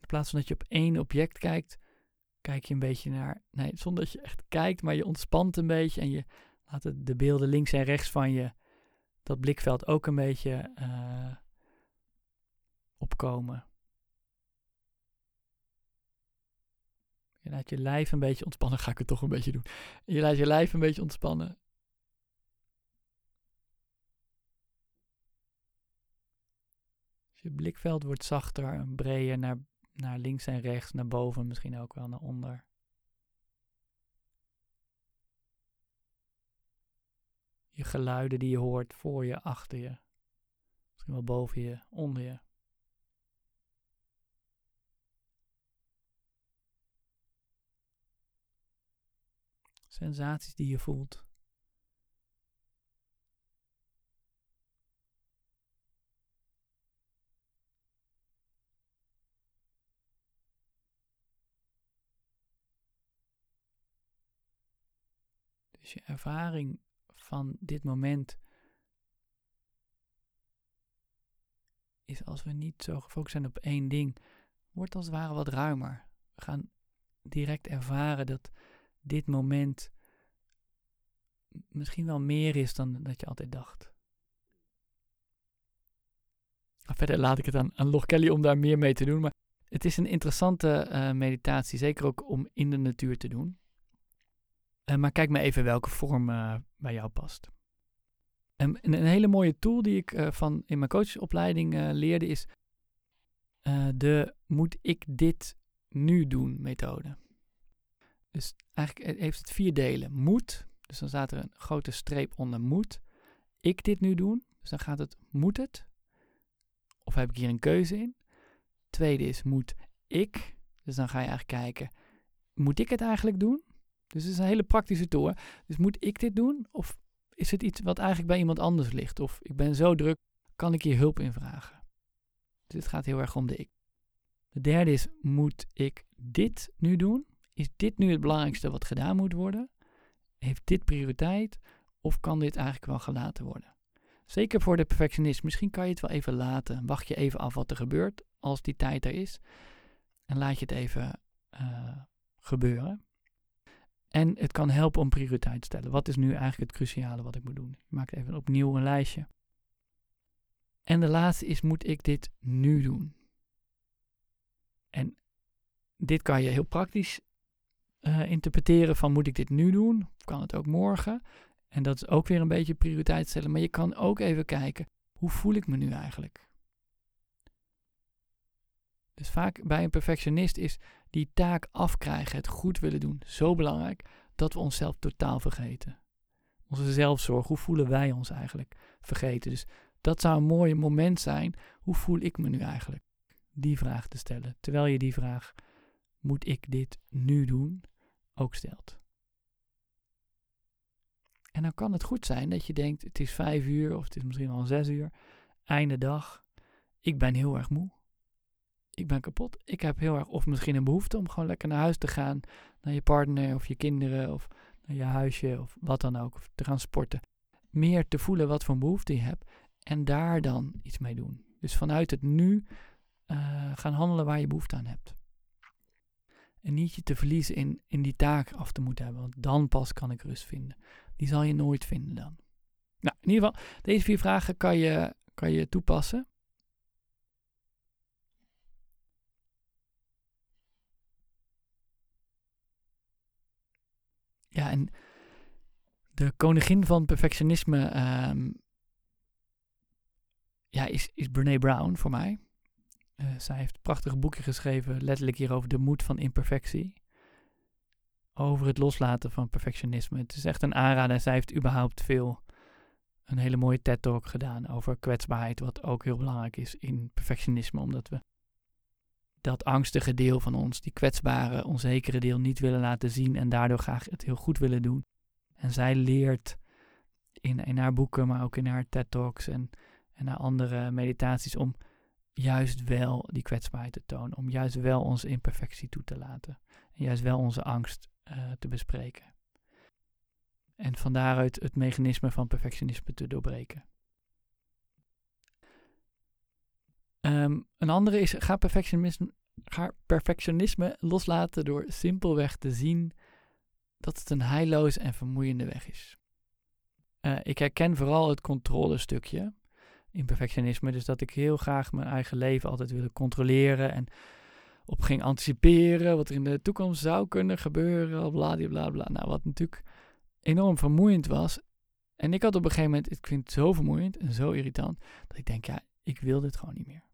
In plaats van dat je op één object kijkt, kijk je een beetje naar. Nee, zonder dat je echt kijkt, maar je ontspant een beetje en je laat de beelden links en rechts van je, dat blikveld ook een beetje uh, opkomen. Je laat je lijf een beetje ontspannen. *laughs* Ga ik het toch een beetje doen. Je laat je lijf een beetje ontspannen. je blikveld wordt zachter en breder naar, naar links en rechts, naar boven, misschien ook wel naar onder. Je geluiden die je hoort voor je, achter je, misschien wel boven je, onder je. Sensaties die je voelt. Dus je ervaring van dit moment is als we niet zo gefocust zijn op één ding, wordt als het ware wat ruimer. We gaan direct ervaren dat dit moment misschien wel meer is dan dat je altijd dacht. Verder laat ik het aan, Log Kelly om daar meer mee te doen. Maar het is een interessante uh, meditatie, zeker ook om in de natuur te doen. Uh, maar kijk maar even welke vorm uh, bij jou past. En een hele mooie tool die ik uh, van in mijn coachopleiding leerde is de moet ik dit nu doen methode. Dus eigenlijk heeft het vier delen. Moet, dus dan staat er een grote streep onder moet. Ik dit nu doen, dus dan gaat het moet het? Of heb ik hier een keuze in? Tweede is moet ik, dus dan ga je eigenlijk kijken, moet ik het eigenlijk doen? Dus het is een hele praktische tool. Dus moet ik dit doen? Of is het iets wat eigenlijk bij iemand anders ligt? Of ik ben zo druk, kan ik hier hulp in vragen? Dus het gaat heel erg om de ik. De derde is, moet ik dit nu doen? Is dit nu het belangrijkste wat gedaan moet worden? Heeft dit prioriteit? Of kan dit eigenlijk wel gelaten worden? Zeker voor de perfectionist. Misschien kan je het wel even laten. Wacht je even af wat er gebeurt als die tijd er is. En laat je het even uh, gebeuren. En het kan helpen om prioriteit te stellen. Wat is nu eigenlijk het cruciale wat ik moet doen? Ik maak even opnieuw een lijstje. En de laatste is, moet ik dit nu doen? En dit kan je heel praktisch uh, interpreteren van, moet ik dit nu doen? Of kan het ook morgen? En dat is ook weer een beetje prioriteit stellen. Maar je kan ook even kijken, hoe voel ik me nu eigenlijk? Dus vaak bij een perfectionist is die taak afkrijgen, het goed willen doen, zo belangrijk dat we onszelf totaal vergeten. Onze zelfzorg, hoe voelen wij ons eigenlijk vergeten? Dus dat zou een mooi moment zijn. Hoe voel ik me nu eigenlijk? Die vraag te stellen. Terwijl je die vraag, moet ik dit nu doen, ook stelt. En dan kan het goed zijn dat je denkt, het is vijf uur of het is misschien al zes uur, einde dag. Ik ben heel erg moe ik ben kapot. Ik heb heel erg, of misschien een behoefte om gewoon lekker naar huis te gaan. Naar je partner of je kinderen of naar je huisje of wat dan ook. Te gaan sporten. Meer te voelen wat voor behoefte je hebt en daar dan iets mee doen. Dus vanuit het nu uh, gaan handelen waar je behoefte aan hebt. En niet je te verliezen in, in die taak af te moeten hebben, want dan pas kan ik rust vinden. Die zal je nooit vinden dan. Nou, in ieder geval, deze vier vragen kan je, kan je toepassen. Ja, en de koningin van perfectionisme um, ja, is, is Brene Brown voor mij. Uh, zij heeft een prachtig boekje geschreven, letterlijk hier over de moed van imperfectie. Over het loslaten van perfectionisme. Het is echt een aanrader. Zij heeft überhaupt veel, een hele mooie TED-talk gedaan over kwetsbaarheid, wat ook heel belangrijk is in perfectionisme, omdat we dat angstige deel van ons, die kwetsbare, onzekere deel, niet willen laten zien en daardoor graag het heel goed willen doen. En zij leert in, in haar boeken, maar ook in haar TED-talks en, en haar andere meditaties om juist wel die kwetsbaarheid te tonen, om juist wel onze imperfectie toe te laten en juist wel onze angst uh, te bespreken. En van daaruit het mechanisme van perfectionisme te doorbreken. Um, een andere is, ga perfectionisme, ga perfectionisme loslaten door simpelweg te zien dat het een heilloze en vermoeiende weg is. Uh, ik herken vooral het controlestukje in perfectionisme, dus dat ik heel graag mijn eigen leven altijd wilde controleren en op ging anticiperen wat er in de toekomst zou kunnen gebeuren, bla bla bla. Nou, wat natuurlijk enorm vermoeiend was. En ik had op een gegeven moment, ik vind het zo vermoeiend en zo irritant, dat ik denk, ja, ik wil dit gewoon niet meer.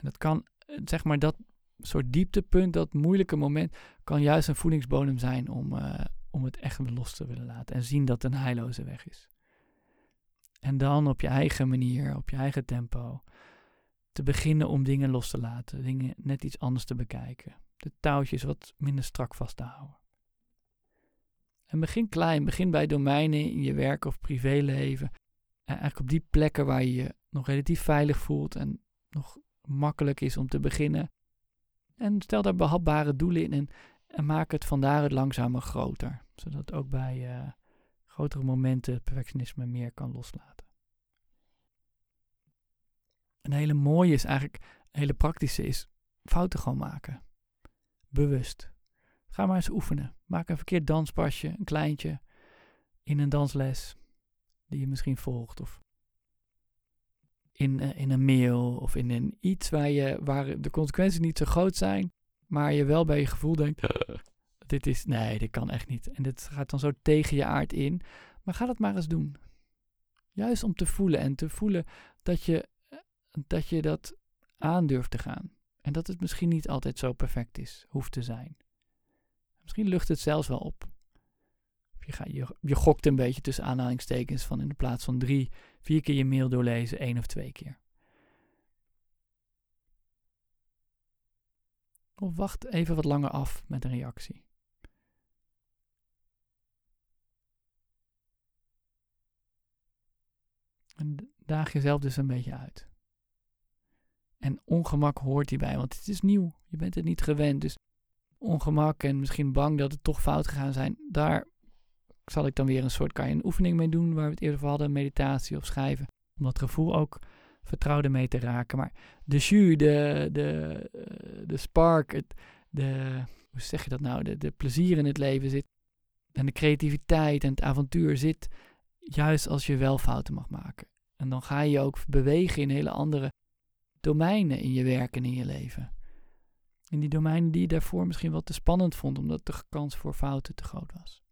En dat kan, eh, zeg maar, dat soort dieptepunt, dat moeilijke moment, kan juist een voedingsbodem zijn om, uh, om het echt los te willen laten. En zien dat het een heilloze weg is. En dan op je eigen manier, op je eigen tempo, te beginnen om dingen los te laten. Dingen net iets anders te bekijken. De touwtjes wat minder strak vast te houden. En begin klein, begin bij domeinen in je werk of privéleven. En eigenlijk op die plekken waar je je nog relatief veilig voelt en nog makkelijk is om te beginnen. En stel daar behapbare doelen in en, maak het vandaar het langzamer groter. Zodat ook bij uh, grotere momenten perfectionisme meer kan loslaten. Een hele mooie is eigenlijk, een hele praktische is fouten gewoon maken. Bewust. Ga maar eens oefenen. Maak een verkeerd danspasje, een kleintje, in een dansles die je misschien volgt. Of in, uh, in een mail of in een iets waar, je, waar de consequenties niet zo groot zijn, maar je wel bij je gevoel denkt, *laughs* dit is, nee, dit kan echt niet. En dit gaat dan zo tegen je aard in. Maar ga dat maar eens doen. Juist om te voelen en te voelen dat je dat, je dat aandurft te gaan. En dat het misschien niet altijd zo perfect is, hoeft te zijn. Misschien lucht het zelfs wel op. Je, je, je gokt een beetje tussen aanhalingstekens van in de plaats van drie, vier keer je mail doorlezen, één of twee keer. Of wacht even wat langer af met een reactie. En daag jezelf dus een beetje uit. En ongemak hoort hierbij, want het is nieuw. Je bent het niet gewend. Dus ongemak en misschien bang dat het toch fout gegaan zijn, daar zal ik dan weer een soort, kan je een oefening mee doen waar we het eerder over hadden, meditatie of schrijven. Om dat gevoel ook vertrouwde mee te raken. Maar de jus, de, de, eh, de spark, het, de, hoe zeg je dat nou, de, de plezier in het leven zit. En de creativiteit en het avontuur zit juist als je wel fouten mag maken. En dan ga je ook bewegen in hele andere domeinen in je werk en in je leven. In die domeinen die je daarvoor misschien wel te spannend vond, omdat de kans voor fouten te groot was.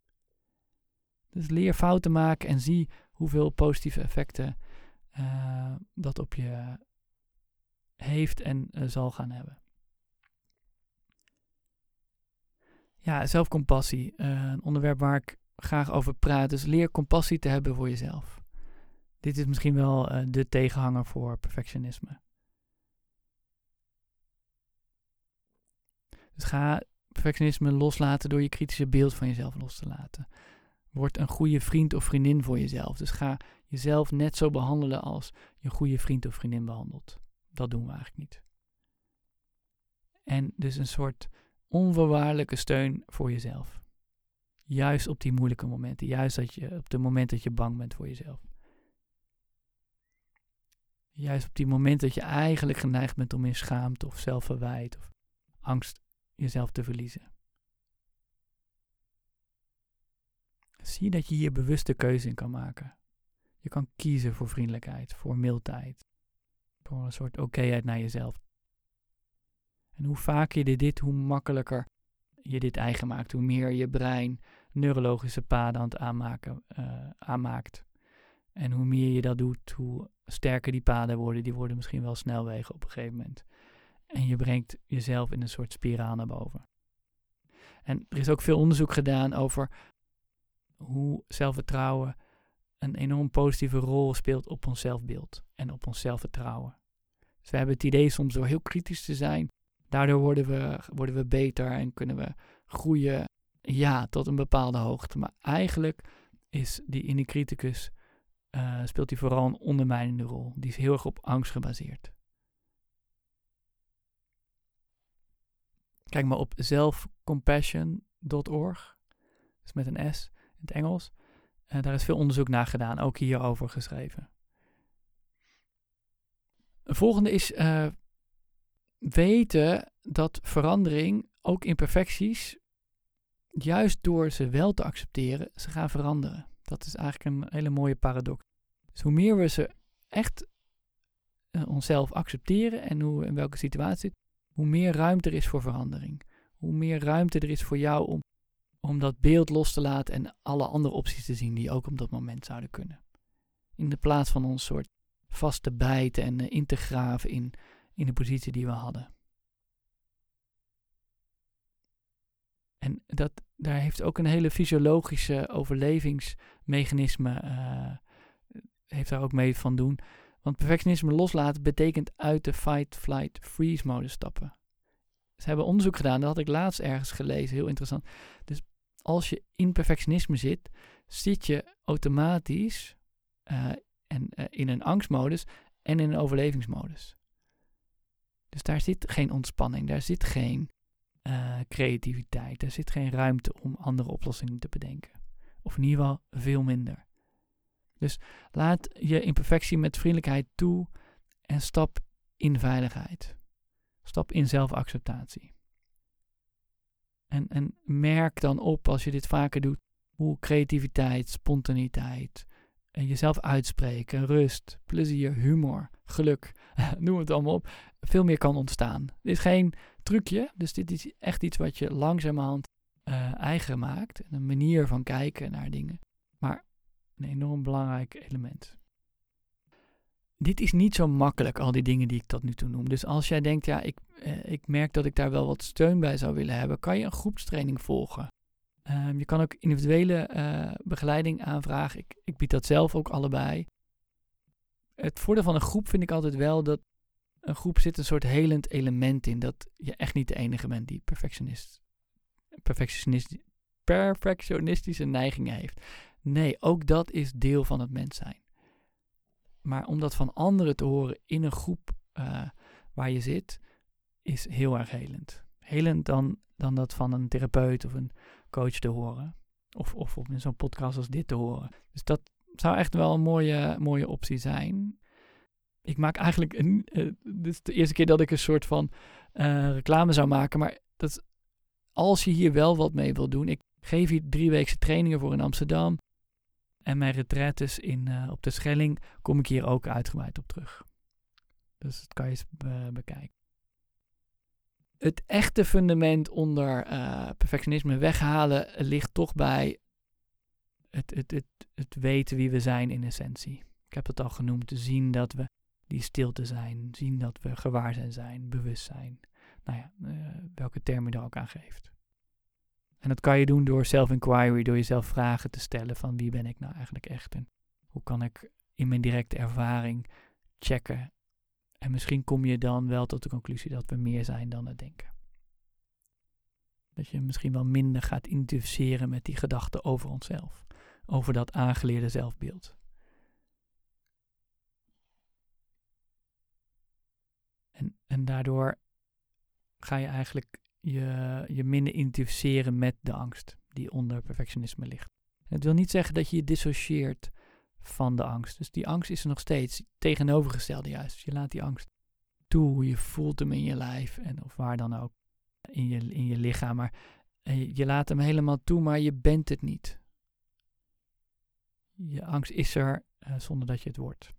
Dus leer fouten maken en zie hoeveel positieve effecten uh, dat op je heeft en uh, zal gaan hebben. Ja, zelfcompassie. Uh, een onderwerp waar ik graag over praat. Dus leer compassie te hebben voor jezelf. Dit is misschien wel de tegenhanger voor perfectionisme. Dus ga perfectionisme loslaten door je kritische beeld van jezelf los te laten. Word een goede vriend of vriendin voor jezelf. Dus ga jezelf net zo behandelen als je goede vriend of vriendin behandelt. Dat doen we eigenlijk niet. En dus een soort onvoorwaardelijke steun voor jezelf. Juist op die moeilijke momenten. Juist dat je, op het moment dat je bang bent voor jezelf. Juist op die moment dat je eigenlijk geneigd bent om in schaamte of zelfverwijt of angst jezelf te verliezen. Zie dat je hier bewuste keuze in kan maken. Je kan kiezen voor vriendelijkheid, voor mildheid, voor een soort okéheid naar jezelf. En hoe vaker je dit, hoe makkelijker je dit eigen maakt, hoe meer je brein neurologische paden aan het uh, aanmaakt. En hoe meer je dat doet, hoe sterker die paden worden. Die worden misschien wel snelwegen op een gegeven moment. En je brengt jezelf in een soort spiraal naar boven. En er is ook veel onderzoek gedaan over hoe zelfvertrouwen een enorm positieve rol speelt op ons zelfbeeld en op ons zelfvertrouwen. Dus we hebben het idee soms door heel kritisch te zijn, daardoor worden we, worden we beter en kunnen we groeien, ja, tot een bepaalde hoogte. Maar eigenlijk is die in criticus, uh, speelt die vooral een ondermijnende rol. Die is heel erg op angst gebaseerd. Kijk maar op selfcompassion.org, dus met een S in het Engels. Uh, daar is veel onderzoek naar gedaan, ook hierover geschreven. Een volgende is uh, weten dat verandering, ook imperfecties, juist door ze wel te accepteren, ze gaan veranderen. Dat is eigenlijk een hele mooie paradox. Dus hoe meer we ze echt uh, onszelf accepteren en hoe, in welke situatie, hoe meer ruimte er is voor verandering. Hoe meer ruimte er is voor jou om om dat beeld los te laten en alle andere opties te zien die ook op dat moment zouden kunnen. In de plaats van ons soort vast te bijten en uh, in te graven in, in de positie die we hadden. En dat, daar heeft ook een hele fysiologische overlevingsmechanisme, uh, heeft daar ook mee van doen. Want perfectionisme loslaten betekent uit de fight, flight, freeze mode stappen. Ze hebben onderzoek gedaan, dat had ik laatst ergens gelezen, heel interessant. Dus als je in perfectionisme zit, zit je automatisch uh, en, uh, in een angstmodus en in een overlevingsmodus. Dus daar zit geen ontspanning, daar zit geen uh, creativiteit, daar zit geen ruimte om andere oplossingen te bedenken. Of in ieder geval veel minder. Dus laat je imperfectie met vriendelijkheid toe en stap in veiligheid. Stap in zelfacceptatie. En, en merk dan op als je dit vaker doet, hoe creativiteit, spontaniteit, en jezelf uitspreken, rust, plezier, humor, geluk, *laughs* noem het allemaal op, veel meer kan ontstaan. Dit is geen trucje, dus dit is echt iets wat je langzamerhand uh, eigen maakt. Een manier van kijken naar dingen, maar een enorm belangrijk element. Dit is niet zo makkelijk, al die dingen die ik tot nu toe noem. Dus als jij denkt, ja, ik, eh, ik merk dat ik daar wel wat steun bij zou willen hebben, kan je een groepstraining volgen. Ehm, je kan ook individuele eh, begeleiding aanvragen. Ik, ik bied dat zelf ook allebei. Het voordeel van een groep vind ik altijd wel dat een groep zit een soort helend element in. Dat je echt niet de enige bent die perfectionist, perfectionist, perfectionistische neigingen heeft. Nee, ook dat is deel van het mens zijn. Maar om dat van anderen te horen in een groep uh, waar je zit, is heel erg helend. Helend dan, dan dat van een therapeut of een coach te horen. Of, of in zo'n podcast als dit te horen. Dus dat zou echt wel een mooie, mooie optie zijn. Ik maak eigenlijk een. Uh, dit is de eerste keer dat ik een soort van uh, reclame zou maken. Maar dat, als je hier wel wat mee wil doen. Ik geef hier drie weekse trainingen voor in Amsterdam. En mijn retraites in, uh, op de Schelling kom ik hier ook uitgebreid op terug. Dus dat kan je eens be bekijken. Het echte fundament onder uh, perfectionisme weghalen ligt toch bij het, het, het, het weten wie we zijn in essentie. Ik heb het al genoemd, te zien dat we die stilte zijn, zien dat we gewaar zijn, zijn bewust zijn. Nou ja, welke term je er ook aan geeft. En dat kan je doen door self-inquiry, door jezelf vragen te stellen van wie ben ik nou eigenlijk echt en hoe kan ik in mijn directe ervaring checken. En misschien kom je dan wel tot de conclusie dat we meer zijn dan het denken. Dat je misschien wel minder gaat identificeren met die gedachten over onszelf, over dat aangeleerde zelfbeeld. En, en daardoor ga je eigenlijk je, je minder identificeren met de angst die onder perfectionisme ligt. Het wil niet zeggen dat je je dissocieert van de angst. Dus die angst is er nog steeds tegenovergestelde juist. Dus je laat die angst toe, je voelt hem in je lijf en of waar dan ook in je, in je lichaam. Maar eh, je laat hem helemaal toe, maar je bent het niet. Je angst is er uh, zonder dat je het wordt.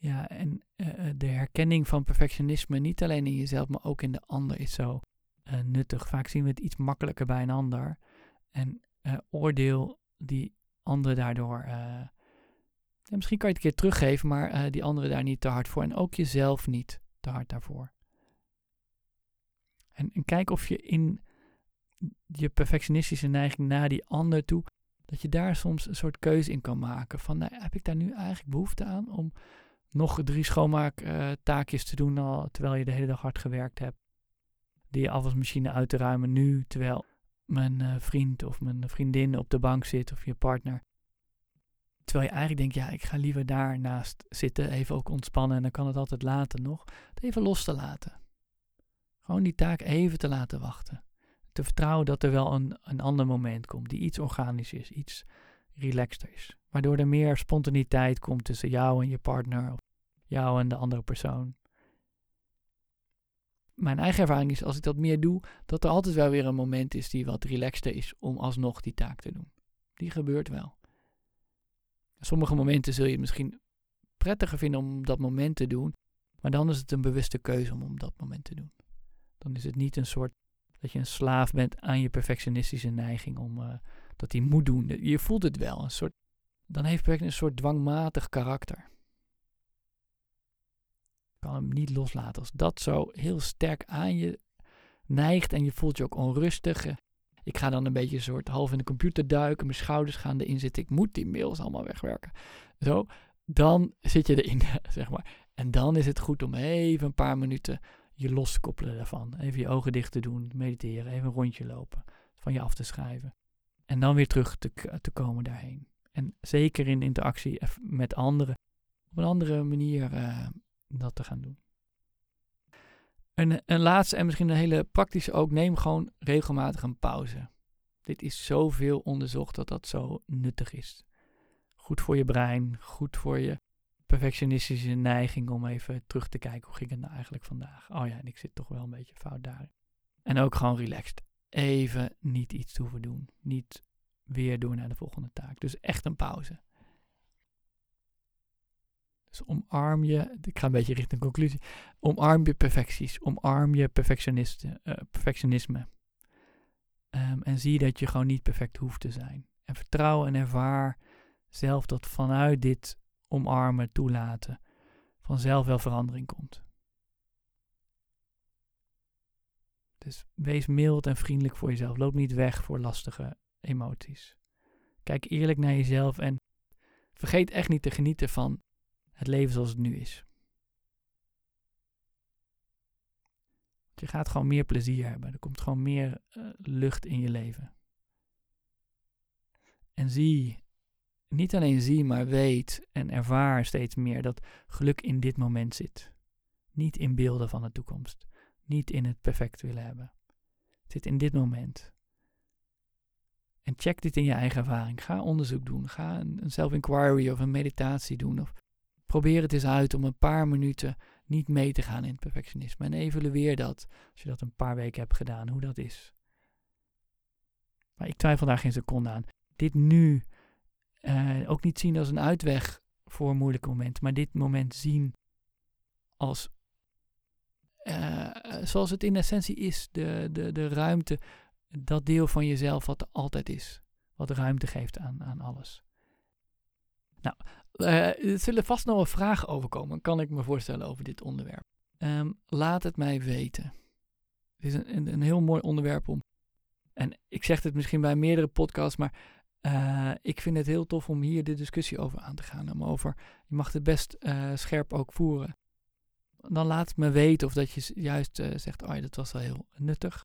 Ja, en uh, de herkenning van perfectionisme, niet alleen in jezelf, maar ook in de ander, is zo uh, nuttig. Vaak zien we het iets makkelijker bij een ander. En oordeel die anderen daardoor. Ja, misschien kan je het een keer teruggeven, maar die anderen daar niet te hard voor. En ook jezelf niet te hard daarvoor. En, en kijk of je in je perfectionistische neiging naar die ander toe, dat je daar soms een soort keuze in kan maken. Van, nou, heb ik daar nu eigenlijk behoefte aan om nog drie schoonmaaktaakjes te doen al, terwijl je de hele dag hard gewerkt hebt. Die afwasmachine uit te ruimen nu, terwijl mijn uh, vriend of mijn vriendin op de bank zit of je partner. Terwijl je eigenlijk denkt, ja, ik ga liever daarnaast zitten, even ook ontspannen en dan kan het altijd later nog. Het even los te laten. Gewoon die taak even te laten wachten. Te vertrouwen dat er wel een, een ander moment komt die iets organisch is, iets relaxter is. Waardoor er meer spontaniteit komt tussen jou en je partner, of jou en de andere persoon. Mijn eigen ervaring is, als ik dat meer doe, dat er altijd wel weer een moment is die wat relaxter is om alsnog die taak te doen. Die gebeurt wel. Sommige momenten zul je het misschien prettiger vinden om dat moment te doen, maar dan is het een bewuste keuze om op dat moment te doen. Dan is het niet een soort dat je een slaaf bent aan je perfectionistische neiging om uh, dat hij moet doen. Je voelt het wel. Een soort, dan heeft het een soort dwangmatig karakter. Je kan hem niet loslaten. Als dat zo heel sterk aan je neigt en je voelt je ook onrustig. Ik ga dan een beetje een soort half in de computer duiken. Mijn schouders gaan erin zitten. Ik moet die mails allemaal wegwerken. Zo, dan zit je erin, *laughs* zeg maar. En dan is het goed om even een paar minuten je los te koppelen daarvan. Even je ogen dicht te doen, mediteren, even een rondje lopen, van je af te schrijven. En dan weer terug te, te komen daarheen. En zeker in interactie met anderen, op een andere manier uh, dat te gaan doen. Een, een laatste en misschien een hele praktische ook, neem gewoon regelmatig een pauze. Dit is zoveel onderzocht dat dat zo nuttig is. Goed voor je brein, goed voor je perfectionistische neiging om even terug te kijken hoe ging het nou eigenlijk vandaag. Oh ja, en ik zit toch wel een beetje fout daarin. En ook gewoon relaxed. Even niet iets hoeven doen. Niet weer door naar de volgende taak. Dus echt een pauze. Dus omarm je, ik ga een beetje richting conclusie. Omarm je perfecties. Omarm je perfectionisten, uh, perfectionisme. Ehm, en zie dat je gewoon niet perfect hoeft te zijn. En vertrouw en ervaar zelf dat vanuit dit omarmen, toelaten, vanzelf wel verandering komt. Dus wees mild en vriendelijk voor jezelf. Loop niet weg voor lastige emoties. Kijk eerlijk naar jezelf en vergeet echt niet te genieten van het leven zoals het nu is. Je gaat gewoon meer plezier hebben. Er komt gewoon meer uh, lucht in je leven. En zie, niet alleen zie, maar weet en ervaar steeds meer dat geluk in dit moment zit. Niet in beelden van de toekomst. Niet in het perfect willen hebben. Het zit in dit moment. En check dit in je eigen ervaring. Ga onderzoek doen. Ga een, self-inquiry of een meditatie doen. Of probeer het eens uit om een paar minuten niet mee te gaan in het perfectionisme. En evalueer dat, als je dat een paar weken hebt gedaan, hoe dat is. Maar ik twijfel daar geen seconde aan. Dit nu uh, ook niet zien als een uitweg voor een moeilijk moment, maar dit moment zien als uh, zoals het in essentie is, de, de, de ruimte, dat deel van jezelf wat er altijd is, wat ruimte geeft aan, aan alles. Nou, uh, er zullen vast nog wel vragen overkomen, kan ik me voorstellen, over dit onderwerp. Um, laat het mij weten. Het is een, een, heel mooi onderwerp om. En ik zeg het misschien bij meerdere podcasts, maar uh, ik vind het heel tof om hier de discussie over aan te gaan. Om over, je mag het best uh, scherp ook voeren. Dan laat het me weten of dat je juist zegt, oh dat was wel heel nuttig.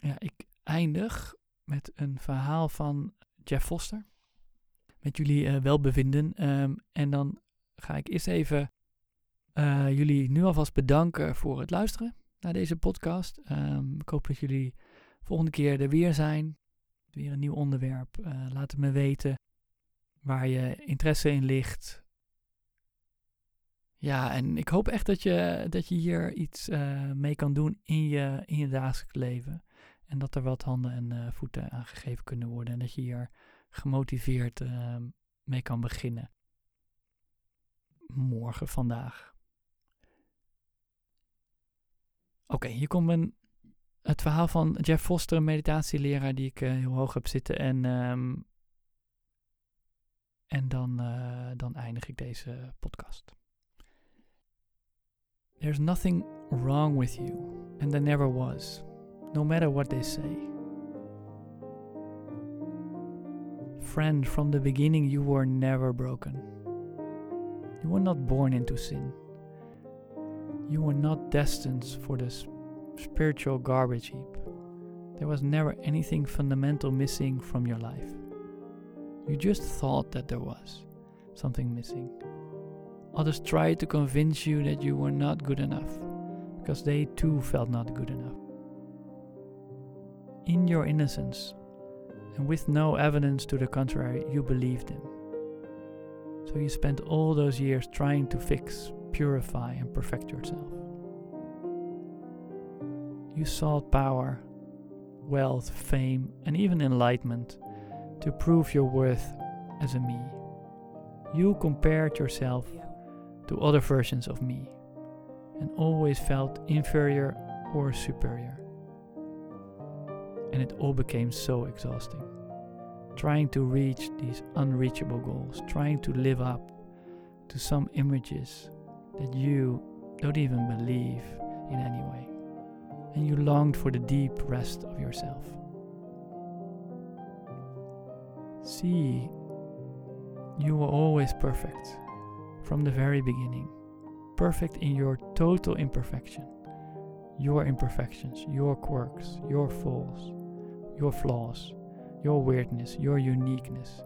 Ja, ik eindig met een verhaal van Jeff Foster met jullie uh, welbevinden. Um, en dan ga ik eerst even uh, jullie nu alvast bedanken voor het luisteren naar deze podcast. Um, ik hoop dat jullie volgende keer er weer zijn. Weer een nieuw onderwerp. Uh, laat het me weten waar je interesse in ligt. Ja, en ik hoop echt dat je, dat je hier iets mee kan doen in je, in je dagelijks leven. En dat er wat handen en uh, voeten aangegeven kunnen worden. En dat je hier gemotiveerd uh, mee kan beginnen. Morgen, vandaag. Oké, hier komt het verhaal van Jeff Foster, een meditatieleraar die ik uh, heel hoog heb zitten. En, um, en dan, uh, dan eindig ik deze podcast. There's nothing wrong with you, and there never was, no matter what they say. friend, from the beginning you were never broken. You were not born into sin. You were not destined for the spiritual garbage heap. There was never anything fundamental missing from your life. You just thought that there was something missing. Others tried to convince you that you were not good enough because they too felt not good enough. In your innocence, and with no evidence to the contrary, you believed him. So you spent all those years trying to fix, purify, and perfect yourself. You sought power, wealth, fame, and even enlightenment to prove your worth as a me. You compared yourself to other versions of me and always felt inferior or superior. And it all became so exhausting trying to reach these unreachable goals, trying to live up to some images that you don't even believe in any way. And you longed for the deep rest of yourself. See, you were always perfect from the very beginning, perfect in your total imperfection, your imperfections, your quirks, your faults, your flaws your weirdness, your uniqueness,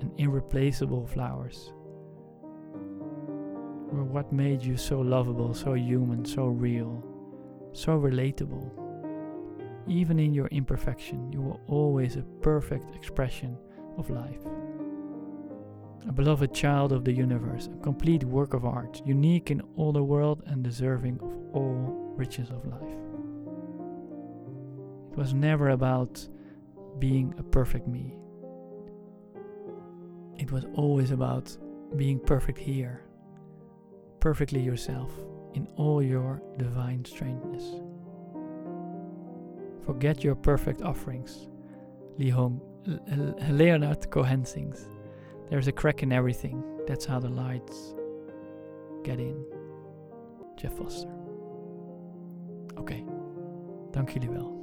and irreplaceable flowers were what made you so lovable, so human, so real, so relatable. Even in your imperfection, you were always a perfect expression of life. A beloved child of the universe, a complete work of art, unique in all the world and deserving of all riches of life. Was never about being a perfect me. It was always about being perfect here, perfectly yourself in all your divine strangeness. Forget your perfect offerings. Leon, Leonard Cohen sings. There's a crack in everything. That's how the lights get in. Jeff Foster. Oké, dank jullie wel.